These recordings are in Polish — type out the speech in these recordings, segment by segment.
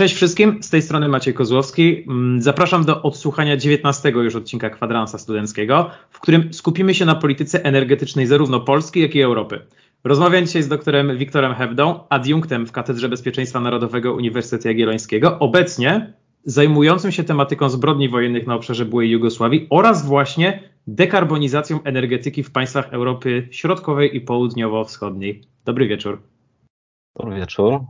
Cześć wszystkim, z tej strony Maciej Kozłowski. Mm, zapraszam do odsłuchania 19 już odcinka kwadransa studenckiego, w którym skupimy się na polityce energetycznej zarówno Polski, jak i Europy. Rozmawiam dzisiaj z doktorem Wiktorem Hebdą, adiunktem w Katedrze Bezpieczeństwa Narodowego Uniwersytetu Jagiellońskiego, obecnie zajmującym się tematyką zbrodni wojennych na obszarze byłej Jugosławii oraz właśnie dekarbonizacją energetyki w państwach Europy Środkowej i Południowo-Wschodniej. Dobry wieczór. Dobry wieczór.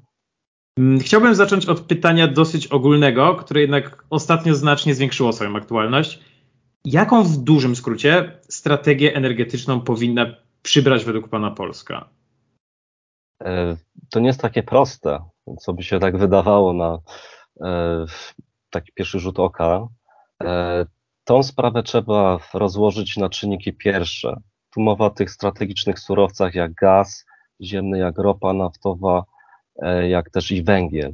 Mm, chciałbym zacząć od pytania dosyć ogólnego, które jednak ostatnio znacznie zwiększyło swoją aktualność. Jaką w dużym skrócie strategię energetyczną powinna przybrać według Pana Polska? E, to nie jest takie proste, co by się tak wydawało na e, taki pierwszy rzut oka. E, tą sprawę trzeba rozłożyć na czynniki pierwsze. Tu mowa o tych strategicznych surowcach jak gaz ziemny, jak ropa naftowa, jak też i węgiel.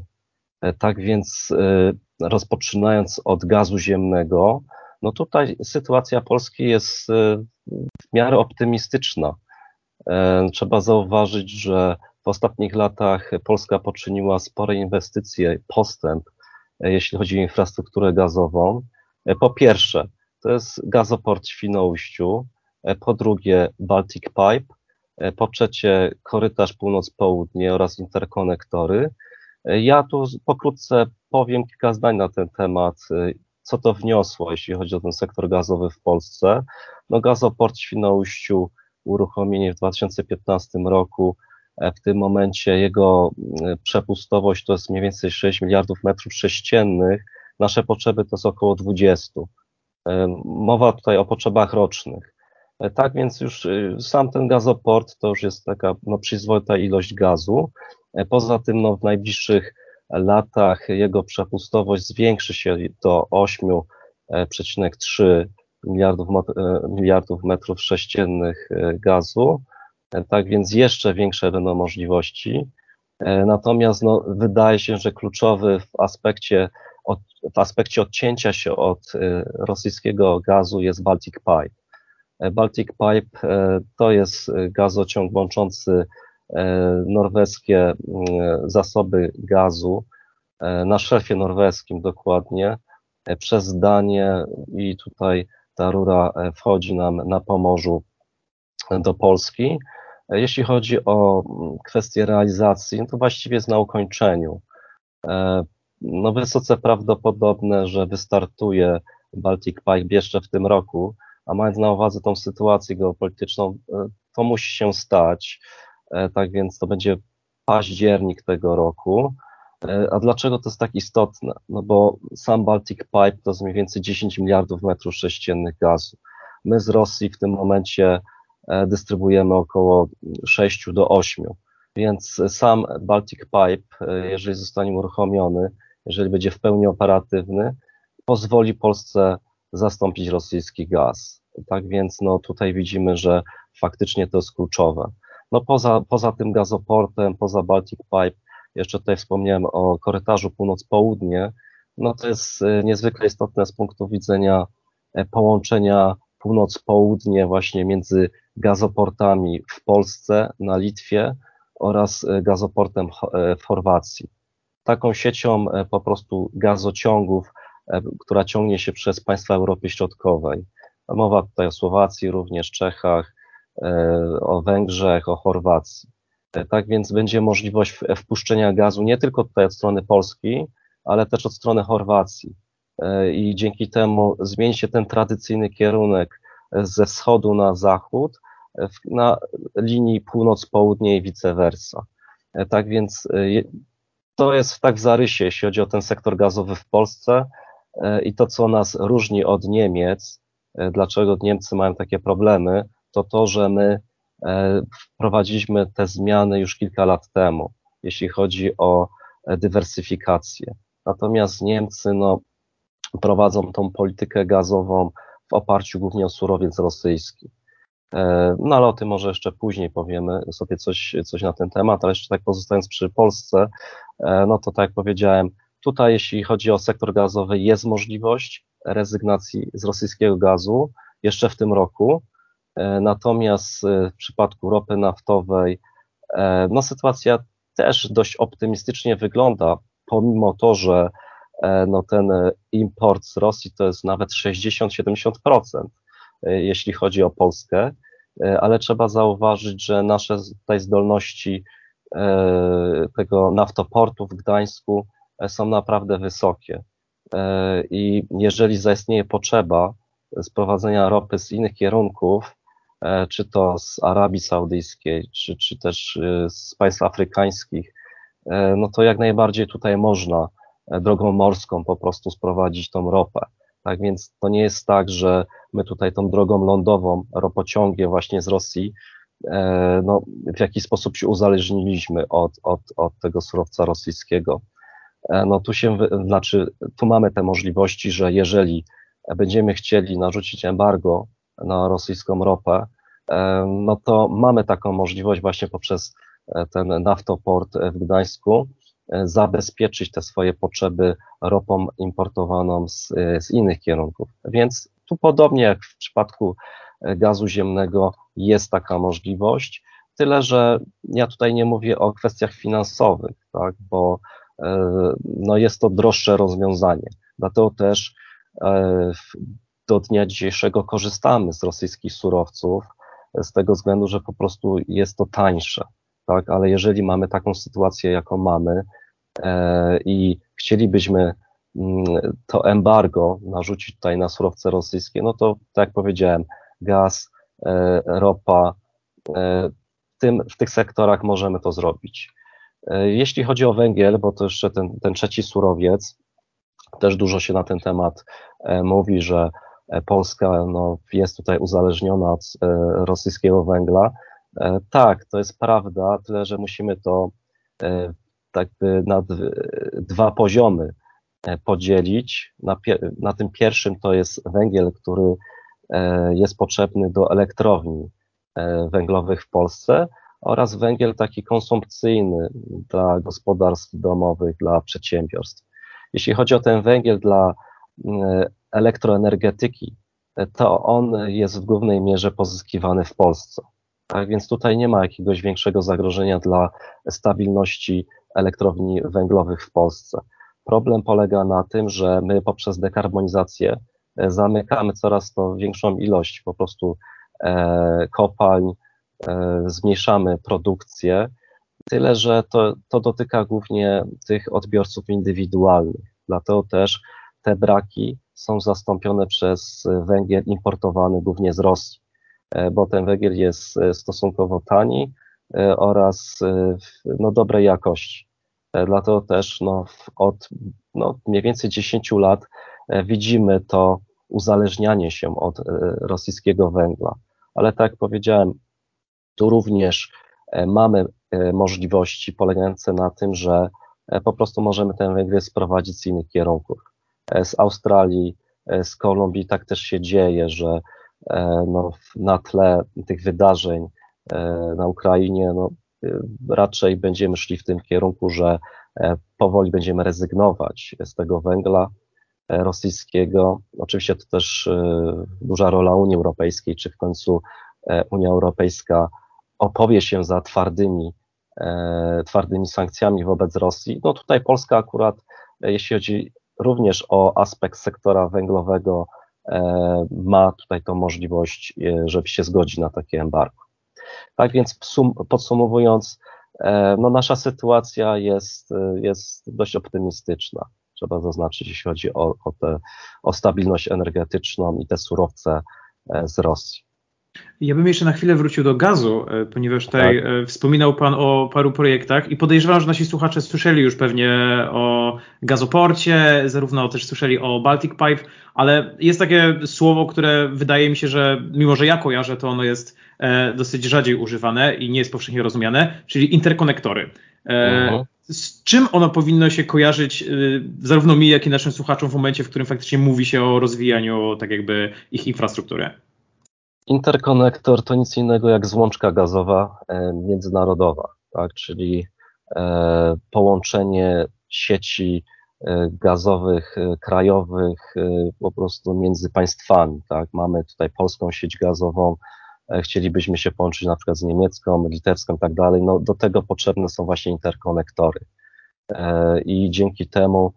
E, tak więc e, rozpoczynając od gazu ziemnego, no tutaj sytuacja Polski jest w miarę optymistyczna. Trzeba zauważyć, że w ostatnich latach Polska poczyniła spore inwestycje, postęp, jeśli chodzi o infrastrukturę gazową. Po pierwsze, to jest gazoport w Świnoujściu, po drugie Baltic Pipe, E, po trzecie korytarz północ-południe oraz interkonektory. E, ja tu pokrótce powiem kilka zdań na ten temat, e, co to wniosło, jeśli chodzi o ten sektor gazowy w Polsce. No gazoport Świnoujściu, uruchomienie w 2015 roku, w tym momencie jego przepustowość to jest mniej więcej 6 miliardów metrów sześciennych, nasze potrzeby to jest około 20. Mowa tutaj o potrzebach rocznych. E, tak więc już y, sam ten gazoport to już jest taka no, przyzwoita ilość gazu. E, poza tym no, w najbliższych latach jego przepustowość zwiększy się do 8,3 e, miliardów, miliardów metrów sześciennych gazu. Tak więc jeszcze większe będą możliwości. Natomiast no, wydaje się, że kluczowy w aspekcie, od, w aspekcie odcięcia się od rosyjskiego gazu jest Baltic Pipe. E, Baltic Pipe e, to jest gazociąg łączący e, norweskie zasoby gazu na szelfie norweskim dokładnie przez Danię i tutaj ta rura wchodzi nam na Pomorzu do Polski. Jeśli chodzi o kwestię realizacji, no to właściwie jest na ukończeniu. No wysoce prawdopodobne, że wystartuje Baltic Pipe jeszcze w tym roku, a mając na uwadze tą sytuację geopolityczną, e, to musi się stać. E, tak więc to będzie październik tego roku. E, a dlaczego to jest tak istotne? No bo sam Baltic Pipe to jest mniej więcej 10 miliardów metrów sześciennych gazu. My z Rosji w tym momencie dystrybuujemy około 6 do 8. Więc sam Baltic Pipe, jeżeli zostanie uruchomiony, jeżeli będzie w pełni operatywny, pozwoli Polsce zastąpić rosyjski gaz. Tak więc no, tutaj widzimy, że faktycznie to jest kluczowe. No poza, poza tym gazoportem, poza Baltic Pipe, jeszcze tutaj wspomniałem o korytarzu północ-południe, no to jest e, niezwykle istotne z punktu widzenia e, połączenia północ-południe właśnie między gazoportami w Polsce, na Litwie oraz e, gazoportem w Chorwacji. Taką siecią po prostu gazociągów E, która ciągnie się przez państwa Europy Środkowej. Mowa tutaj o Słowacji, również Czechach, e, o Węgrzech, o Chorwacji. E, tak więc będzie możliwość wpuszczenia gazu nie tylko tutaj od strony Polski, ale też od strony Chorwacji. I dzięki temu zmieni się ten tradycyjny kierunek ze wschodu na zachód na linii północ-południe i vice versa. Tak więc to jest tak w zarysie, jeśli chodzi o ten sektor gazowy w Polsce. E, I to, co nas różni od Niemiec, e, dlaczego Niemcy mają takie problemy, to to, że my e, wprowadziliśmy te zmiany już kilka lat temu, jeśli chodzi o dywersyfikację. Natomiast Niemcy no, prowadzą tą politykę gazową w oparciu głównie o surowiec rosyjski. No ale o tym może jeszcze później powiemy sobie coś, coś na ten temat, ale jeszcze tak pozostając przy Polsce, no to tak jak powiedziałem, Tutaj, jeśli chodzi o sektor gazowy, jest możliwość rezygnacji z rosyjskiego gazu jeszcze w tym roku. E, natomiast e, w przypadku ropy naftowej, e, no sytuacja też dość optymistycznie wygląda. pomimo to, że no ten import z Rosji to jest nawet 60-70%, jeśli chodzi o Polskę, ale trzeba zauważyć, że nasze tutaj zdolności tego naftoportu w Gdańsku są naprawdę wysokie. I jeżeli zaistnieje potrzeba sprowadzenia ropy z innych kierunków, E, czy to z Arabii Saudyjskiej, czy, czy też e, z państw afrykańskich, e, no to jak najbardziej tutaj można drogą morską po prostu sprowadzić tą ropę. Tak więc to nie jest tak, że my tutaj tą drogą lądową, ropociągiem właśnie z Rosji, no, w jakiś sposób się uzależniliśmy od, od, od tego surowca rosyjskiego. No tu się, znaczy, tu mamy te możliwości, że jeżeli będziemy chcieli narzucić embargo na rosyjską ropę, no to mamy taką możliwość właśnie poprzez e, ten naftoport w Gdańsku e, zabezpieczyć te swoje potrzeby ropą importowaną z, e, z innych kierunków. Więc tu podobnie jak w przypadku gazu ziemnego jest taka możliwość, tyle że ja tutaj nie mówię o kwestiach finansowych, tak, bo no jest to droższe rozwiązanie. Dlatego też do dnia dzisiejszego korzystamy z rosyjskich surowców, z tego względu, że po prostu jest to tańsze, tak, ale jeżeli mamy taką sytuację, jaką mamy e, i chcielibyśmy mm, to embargo narzucić tutaj na surowce rosyjskie, no to tak jak powiedziałem, gaz, e, ropa, e, w, tym, w tych sektorach możemy to zrobić. E, jeśli chodzi o węgiel, bo to jeszcze ten, ten trzeci surowiec, też dużo się na ten temat e, mówi, że E, Polska no, jest tutaj uzależniona od rosyjskiego węgla. Tak, to jest prawda, tyle że musimy to tak na dwa poziomy podzielić. Na, na tym pierwszym to jest węgiel, który jest potrzebny do elektrowni węglowych w Polsce oraz węgiel taki konsumpcyjny dla gospodarstw domowych, dla przedsiębiorstw. Jeśli chodzi o ten węgiel dla elektroenergetyki, to on jest w głównej mierze pozyskiwany w Polsce. Tak więc tutaj nie ma jakiegoś większego zagrożenia dla stabilności elektrowni węglowych w Polsce. Problem polega na tym, że my poprzez dekarbonizację e, zamykamy coraz to większą ilość po prostu e, kopalń, e, zmniejszamy produkcję, tyle że to, to dotyka głównie tych odbiorców indywidualnych. Dlatego też te braki są zastąpione przez węgiel importowany głównie z Rosji, e, bo ten węgiel jest e, stosunkowo tani e, oraz no, dobrej jakości. Dlatego też no, od no, mniej więcej 10 lat widzimy to uzależnianie się od rosyjskiego węgla. Ale tak jak powiedziałem, tu również mamy możliwości polegające na tym, że po prostu możemy ten węgiel sprowadzić z innych kierunków. E, z Australii, e, z Kolumbii. Tak też się dzieje, że e, no, na tle tych wydarzeń na Ukrainie no, raczej będziemy szli w tym kierunku, że powoli będziemy rezygnować z tego węgla rosyjskiego. Oczywiście to też duża rola Unii Europejskiej, czy w końcu Unia Europejska opowie się za twardymi, twardymi sankcjami wobec Rosji. No tutaj Polska akurat, jeśli chodzi również o aspekt sektora węglowego e, ma tutaj tą możliwość, e, żeby się zgodzić na takie embargo. Tak więc podsumowując, e, no nasza sytuacja jest, jest dość optymistyczna, trzeba zaznaczyć, jeśli chodzi o, o, te, o stabilność energetyczną i te surowce z Rosji. Ja bym jeszcze na chwilę wrócił do gazu, e, ponieważ tutaj tak. E, wspominał Pan o paru projektach i podejrzewam, że nasi słuchacze słyszeli już pewnie o gazoporcie, zarówno też słyszeli o Baltic Pipe, ale jest takie słowo, które wydaje mi się, że mimo, że ja kojarzę, to ono jest e, dosyć rzadziej używane i nie jest powszechnie rozumiane, czyli interkonektory. Mhm. Z czym ono powinno się kojarzyć zarówno mi, jak i naszym słuchaczom w momencie, w którym faktycznie mówi się o rozwijaniu tak jakby ich infrastruktury? Interkonektor to nic innego jak złączka gazowa e, międzynarodowa, tak? czyli e, połączenie sieci e, gazowych, krajowych po prostu między państwami. Tak? Mamy tutaj polską sieć gazową, chcielibyśmy się połączyć na przykład z niemiecką, litewską i tak dalej. No, do tego potrzebne są właśnie interkonektory. i dzięki temu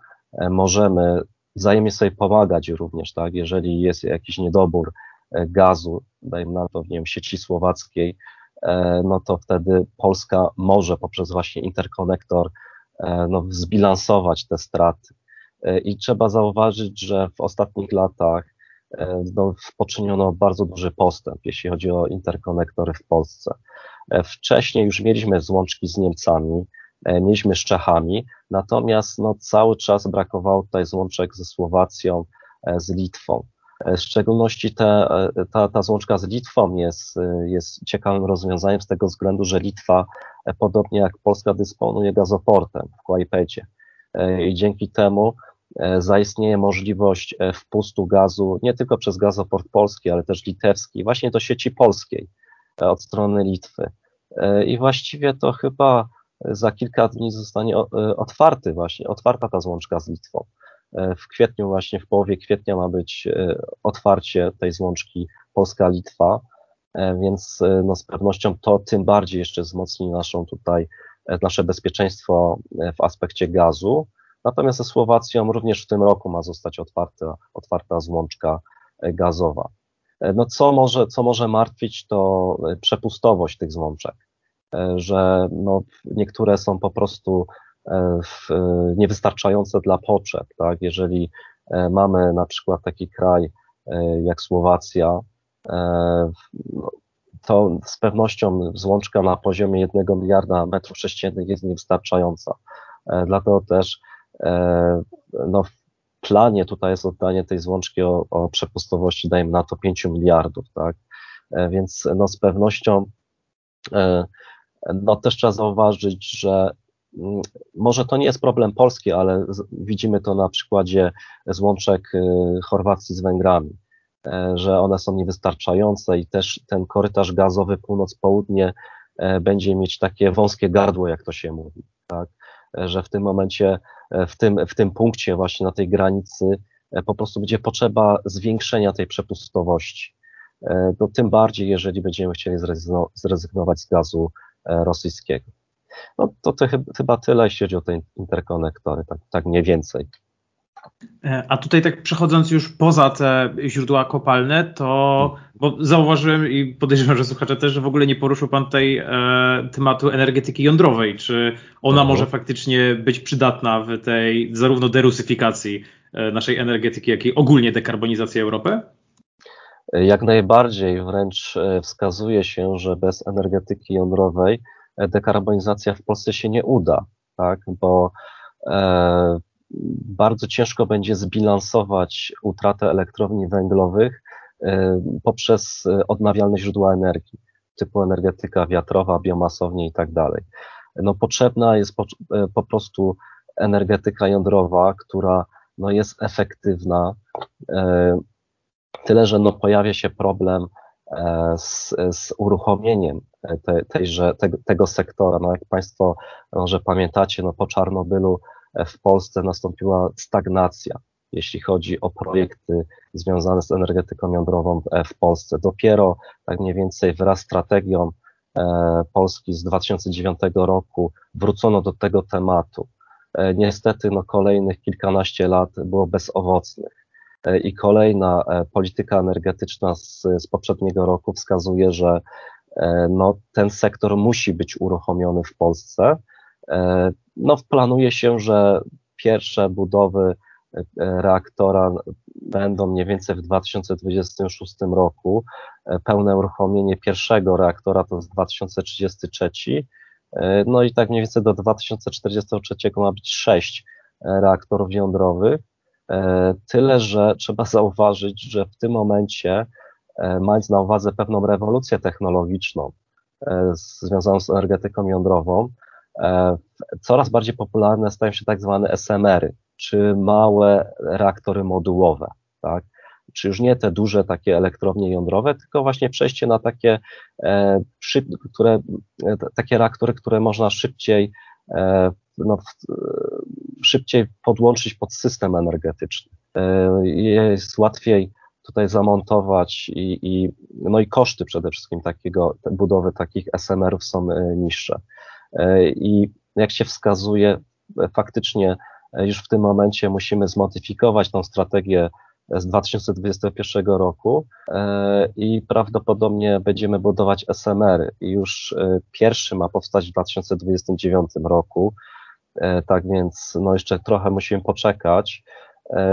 możemy wzajemnie sobie pomagać również, tak, jeżeli jest jakiś niedobór gazu, dajmy na to, nie wiem, sieci słowackiej, no to wtedy Polska może poprzez właśnie interkonektor no, zbilansować te straty. I trzeba zauważyć, że w ostatnich latach E, no, poczyniono bardzo duży postęp, jeśli chodzi o interkonektory w Polsce. E, wcześniej już mieliśmy złączki z Niemcami, e, mieliśmy z Czechami, natomiast no, cały czas brakowało tutaj złączek ze Słowacją, z Litwą. W szczególności te, ta, ta złączka z Litwą jest, jest ciekawym rozwiązaniem z tego względu, że Litwa, podobnie jak Polska, dysponuje gazoportem w Kłajpecie. I dzięki temu E, zaistnieje możliwość e, wpustu gazu nie tylko przez gazoport polski, ale też litewski, właśnie do sieci polskiej e, od strony Litwy. I właściwie to chyba za kilka dni zostanie otwarty właśnie, otwarta ta złączka z Litwą. W kwietniu, właśnie w połowie kwietnia ma być otwarcie tej złączki Polska-Litwa, więc no z pewnością to tym bardziej jeszcze wzmocni naszą tutaj, nasze bezpieczeństwo w aspekcie gazu. Natomiast ze Słowacją również w tym roku ma zostać otwarta, otwarta złączka e, gazowa. E, no co może, co może martwić, to e, przepustowość tych złączek, że no, niektóre są po prostu niewystarczające dla potrzeb. Tak? Jeżeli mamy na przykład taki kraj jak Słowacja, no, to z pewnością złączka na poziomie 1 miliarda metrów sześciennych jest niewystarczająca. Dlatego też E, no, w planie tutaj jest oddanie tej złączki o, o przepustowości, dajmy na to 5 miliardów, tak? E, więc no, z pewnością e, no, też trzeba zauważyć, że może to nie jest problem polski, ale widzimy to na przykładzie złączek Chorwacji z Węgrami, że one są niewystarczające i też ten korytarz gazowy północ-południe będzie mieć takie wąskie gardło, jak to się mówi, tak? że w tym momencie E, w tym, w tym punkcie, właśnie na tej granicy, e, po prostu będzie potrzeba zwiększenia tej przepustowości. E, to tym bardziej, jeżeli będziemy chcieli zrezygnować z gazu rosyjskiego. No to, to chyba tyle, jeśli chodzi o te interkonektory, tak, tak mniej więcej. A tutaj tak przechodząc już poza te źródła kopalne, to bo zauważyłem i podejrzewam, że słuchacze też, że w ogóle nie poruszył Pan tutaj e, tematu energetyki jądrowej. Czy ona może faktycznie być przydatna w tej zarówno derusyfikacji e, naszej energetyki, jak i ogólnie dekarbonizacji Europy? Jak najbardziej, wręcz e, wskazuje się, że bez energetyki jądrowej e, dekarbonizacja w Polsce się nie uda, tak? bo e, bardzo ciężko będzie zbilansować utratę elektrowni węglowych e, poprzez odnawialne źródła energii, typu energetyka wiatrowa, biomasownie i tak dalej. No, potrzebna jest po, e, po prostu energetyka jądrowa, która no, jest efektywna, e, tyle że no, pojawia się problem z, z uruchomieniem te, tejże, te, tego sektora. No, jak Państwo może pamiętacie, no, po Czarnobylu w Polsce nastąpiła stagnacja, jeśli chodzi o projekty związane z energetyką jądrową w Polsce. Dopiero tak mniej więcej wraz z strategią e, Polski z 2009 roku wrócono do tego tematu. E, niestety no, kolejnych kilkanaście lat było bezowocnych. E, I kolejna polityka energetyczna z, z poprzedniego roku wskazuje, że no, ten sektor musi być uruchomiony w Polsce, E, no, planuje się, że pierwsze budowy e, reaktora będą mniej więcej w 2026 roku. E, pełne uruchomienie pierwszego reaktora to jest 2033. No i tak mniej więcej do 2043 ma być sześć reaktorów jądrowych. Tyle, że trzeba zauważyć, że w tym momencie, mając na uwadze pewną rewolucję technologiczną związaną z energetyką jądrową, E, coraz bardziej popularne stają się tak zwane SMR-y, czy małe reaktory modułowe, tak? Czy już nie te duże takie elektrownie jądrowe, tylko właśnie przejście na takie, e, które, e, takie reaktory, które można szybciej, no, szybciej podłączyć pod system energetyczny. Jest łatwiej tutaj zamontować i, i, no i koszty przede wszystkim takiego, budowy takich SMR-ów są niższe. E, I jak się wskazuje, faktycznie już w tym momencie musimy zmodyfikować tą strategię z 2021 roku i prawdopodobnie będziemy budować SMR już pierwszy ma powstać w 2029 roku. Tak więc no jeszcze trochę musimy poczekać.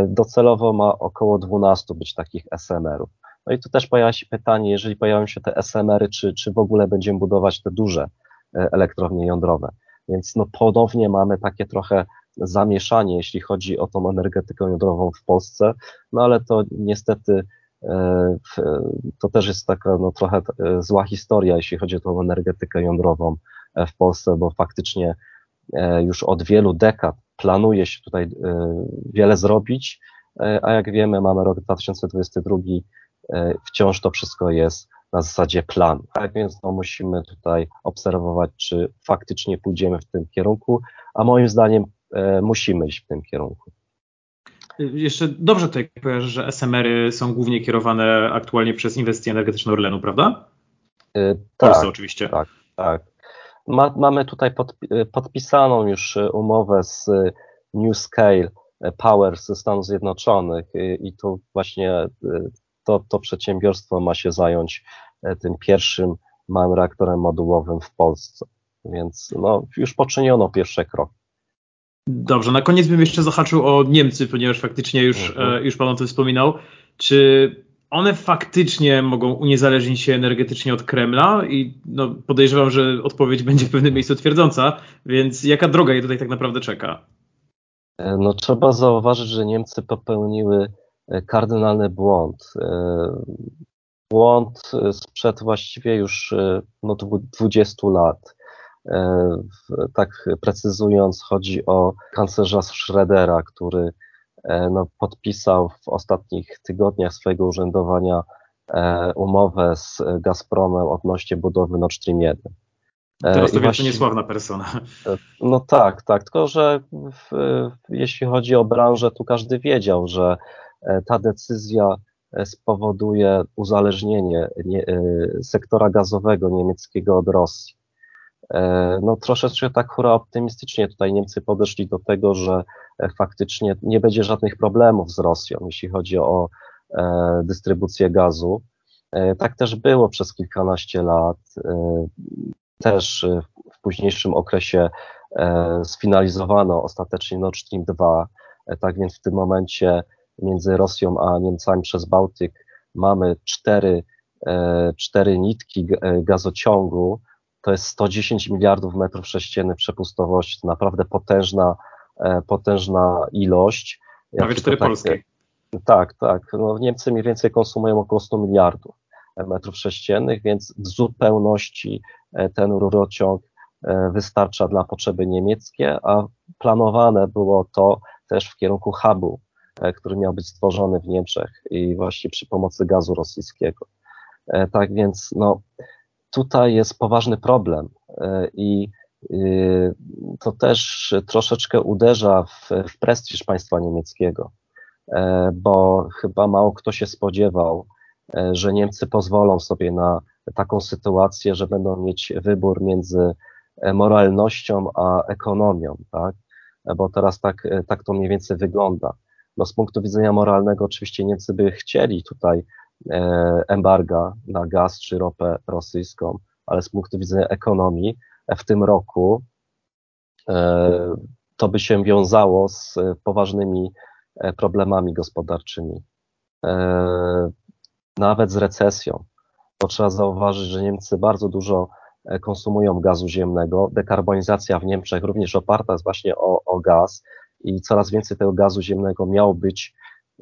Docelowo ma około 12 być takich SMR-ów. No i tu też pojawia się pytanie, jeżeli pojawią się te SMR-y, czy, czy w ogóle będziemy budować te duże e, elektrownie jądrowe. Więc no ponownie mamy takie trochę zamieszanie, jeśli chodzi o tą energetykę jądrową w Polsce, no ale to niestety e, to też jest taka no, trochę e, zła historia, jeśli chodzi o tą energetykę jądrową w Polsce, bo faktycznie już od wielu dekad planuje się tutaj wiele zrobić, a jak wiemy, mamy rok 2022, E, wciąż to wszystko jest na zasadzie planu. Tak więc no, musimy tutaj obserwować, czy faktycznie pójdziemy w tym kierunku, a moim zdaniem e, musimy iść w tym kierunku. Jeszcze dobrze tutaj kojarzę, że SMR-y są głównie kierowane aktualnie przez inwestycje energetyczne Orlenu, prawda? E, w Polsce tak, oczywiście. Tak, tak. Ma, mamy tutaj pod, podpisaną już umowę z New Scale Power ze Stanów Zjednoczonych i tu właśnie to, to przedsiębiorstwo ma się zająć e, tym pierwszym małym reaktorem modułowym w Polsce. Więc no, już poczyniono pierwsze kroki. Dobrze, na koniec bym jeszcze zahaczył o Niemcy, ponieważ faktycznie już, mhm. E, już Pan o tym wspominał. Czy one faktycznie mogą uniezależnić się energetycznie od Kremla i no, podejrzewam, że odpowiedź będzie w pewnym miejscu twierdząca, więc jaka droga je tutaj tak naprawdę czeka? E, no trzeba zauważyć, że Niemcy popełniły E, kardynalny błąd. E, błąd sprzed właściwie już no, 20 lat. Tak precyzując, chodzi o kanclerza Schrödera, który no, podpisał w ostatnich tygodniach swojego urzędowania umowę z Gazpromem odnośnie budowy Nord Stream 1. Teraz to właśnie, niesławna persona. No tak, tak, tylko że w, jeśli chodzi o branżę, tu każdy wiedział, że E, ta decyzja e, spowoduje uzależnienie e, sektora gazowego niemieckiego od Rosji. No troszeczkę tak hura optymistycznie tutaj Niemcy podeszli do tego, że faktycznie nie będzie żadnych problemów z Rosją, jeśli chodzi o dystrybucję gazu. Tak też było przez kilkanaście lat. Też w późniejszym okresie sfinalizowano ostatecznie Nord Stream 2. Tak więc w tym momencie między Rosją a Niemcami przez Bałtyk mamy cztery, e, cztery nitki e, gazociągu, to jest 110 miliardów metrów sześciennych przepustowości, to naprawdę potężna, e, potężna ilość. Prawie cztery tak, polskie. Tak, tak. No, Niemcy mniej więcej konsumują około 100 miliardów metrów sześciennych, więc w zupełności ten rurociąg wystarcza dla potrzeby niemieckie, a planowane było to też w kierunku hubu E, który miał być stworzony w Niemczech i właśnie przy pomocy gazu rosyjskiego. E, tak więc no, tutaj jest poważny problem e, i to też troszeczkę uderza w, w prestiż państwa niemieckiego, bo chyba mało kto się spodziewał, że Niemcy pozwolą sobie na taką sytuację, że będą mieć wybór między moralnością a ekonomią, tak? Bo teraz tak, tak to mniej więcej wygląda. No z punktu widzenia moralnego oczywiście Niemcy by chcieli tutaj e, embarga na gaz czy ropę rosyjską, ale z punktu widzenia ekonomii w tym roku e, to by się wiązało z poważnymi e, problemami gospodarczymi, nawet z recesją. To trzeba zauważyć, że Niemcy bardzo dużo konsumują gazu ziemnego. Dekarbonizacja w Niemczech również oparta jest właśnie o, o gaz i coraz więcej tego gazu ziemnego miało być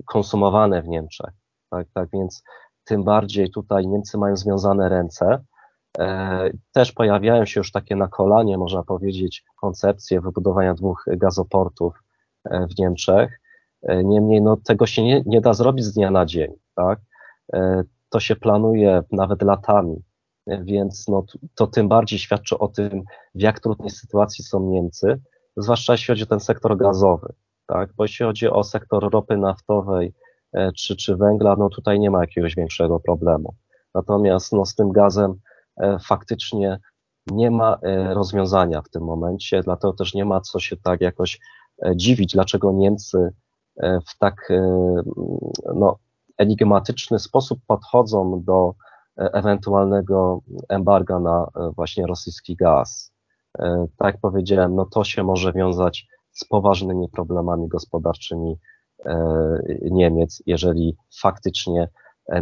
konsumowane w Niemczech. Tak, tak więc tym bardziej tutaj Niemcy mają związane ręce. E, też pojawiają się już takie na kolanie, można powiedzieć, koncepcje wybudowania dwóch gazoportów e, w Niemczech. E, niemniej no, tego się nie, nie da zrobić z dnia na dzień. Tak? To się planuje nawet latami, więc no, to tym bardziej świadczy o tym, w jak trudnej sytuacji są Niemcy zwłaszcza jeśli chodzi o ten sektor gazowy, tak? Bo jeśli chodzi o sektor ropy naftowej czy, czy węgla, no tutaj nie ma jakiegoś większego problemu. Natomiast no, z tym gazem e, faktycznie nie ma rozwiązania w tym momencie, dlatego też nie ma co się tak jakoś dziwić, dlaczego Niemcy w tak no, enigmatyczny sposób podchodzą do ewentualnego embarga na właśnie rosyjski gaz. Tak jak powiedziałem, no to się może wiązać z poważnymi problemami gospodarczymi Niemiec, jeżeli faktycznie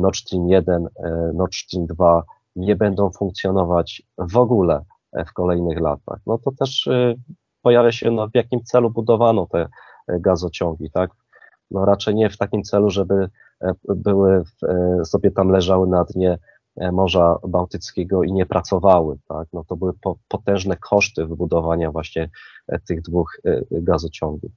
Nord Stream 1, Nord Stream 2 nie będą funkcjonować w ogóle w kolejnych latach, no to też pojawia się, no, w jakim celu budowano te gazociągi, tak? No raczej nie w takim celu, żeby były sobie tam leżały na dnie Morza Bałtyckiego i nie pracowały, tak? No to były po, potężne koszty wybudowania właśnie tych dwóch gazociągów.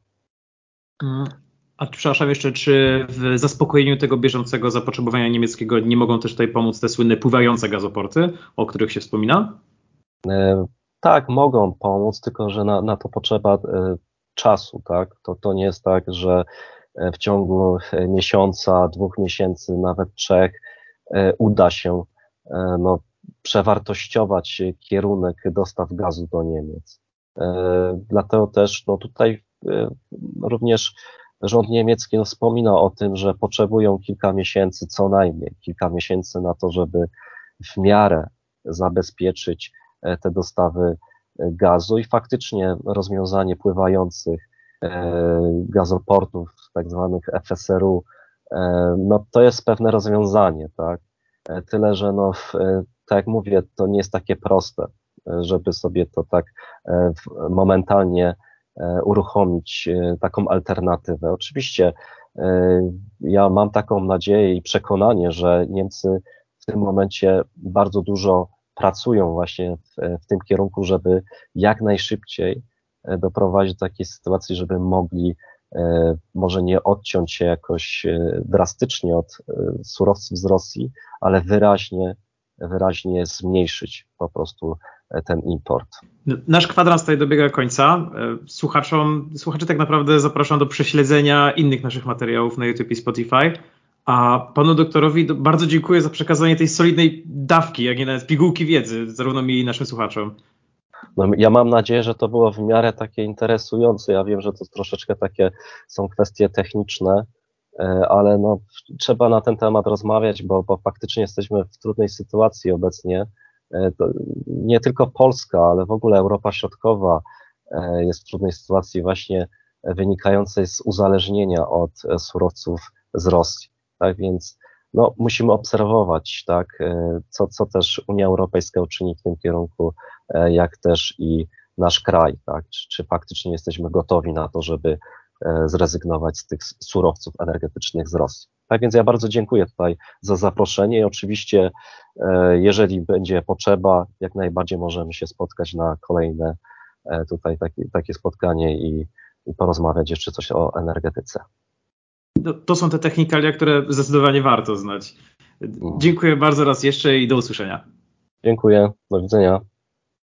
A przepraszam jeszcze, czy w zaspokojeniu tego bieżącego zapotrzebowania niemieckiego nie mogą też tutaj pomóc te słynne pływające gazoporty, o których się wspomina? E, tak, mogą pomóc, tylko że na, na to potrzeba e, czasu, tak? To, to nie jest tak, że e, w ciągu miesiąca, dwóch miesięcy, nawet trzech uda się no, przewartościować kierunek dostaw gazu do Niemiec. Dlatego też no, tutaj również rząd niemiecki wspomina o tym, że potrzebują kilka miesięcy, co najmniej kilka miesięcy na to, żeby w miarę zabezpieczyć e, te dostawy e, gazu i faktycznie rozwiązanie pływających e, gazoportów, tak zwanych FSRU, no to jest pewne rozwiązanie, tak? Tyle, że no, tak jak mówię, to nie jest takie proste, żeby sobie to tak momentalnie uruchomić e, taką alternatywę. Oczywiście e, ja mam taką nadzieję i przekonanie, że Niemcy w tym momencie bardzo dużo pracują właśnie w, w tym kierunku, żeby jak najszybciej doprowadzić do takiej sytuacji, żeby mogli może nie odciąć się jakoś drastycznie od surowców z Rosji, ale wyraźnie, wyraźnie zmniejszyć po prostu ten import. Nasz kwadrans tutaj dobiega końca. E, słuchaczom, słuchaczy tak naprawdę zapraszam do prześledzenia innych naszych materiałów na YouTube i Spotify. A panu doktorowi bardzo dziękuję za przekazanie tej solidnej dawki, jak i nawet pigułki wiedzy, zarówno mi i naszym słuchaczom. No, ja mam nadzieję, że to było w miarę takie interesujące. Ja wiem, że to troszeczkę takie są kwestie techniczne, e, ale no, trzeba na ten temat rozmawiać, bo, bo faktycznie jesteśmy w trudnej sytuacji obecnie E, nie tylko Polska, ale w ogóle Europa Środkowa e, jest w trudnej sytuacji właśnie wynikającej z uzależnienia od e, surowców z Rosji. Tak więc no, musimy obserwować, tak, co, co też Unia Europejska uczyni w tym kierunku, jak też i nasz kraj, tak, czy, czy faktycznie jesteśmy gotowi na to, żeby zrezygnować z tych surowców energetycznych z Rosji. Tak więc ja bardzo dziękuję tutaj za zaproszenie i oczywiście, e, jeżeli będzie potrzeba, jak najbardziej możemy się spotkać na kolejne e, tutaj takie, takie spotkanie i, i porozmawiać jeszcze coś o energetyce. To, to są te technikalia, które zdecydowanie warto znać. Mm. Dziękuję bardzo raz jeszcze i do usłyszenia. Dziękuję, do widzenia.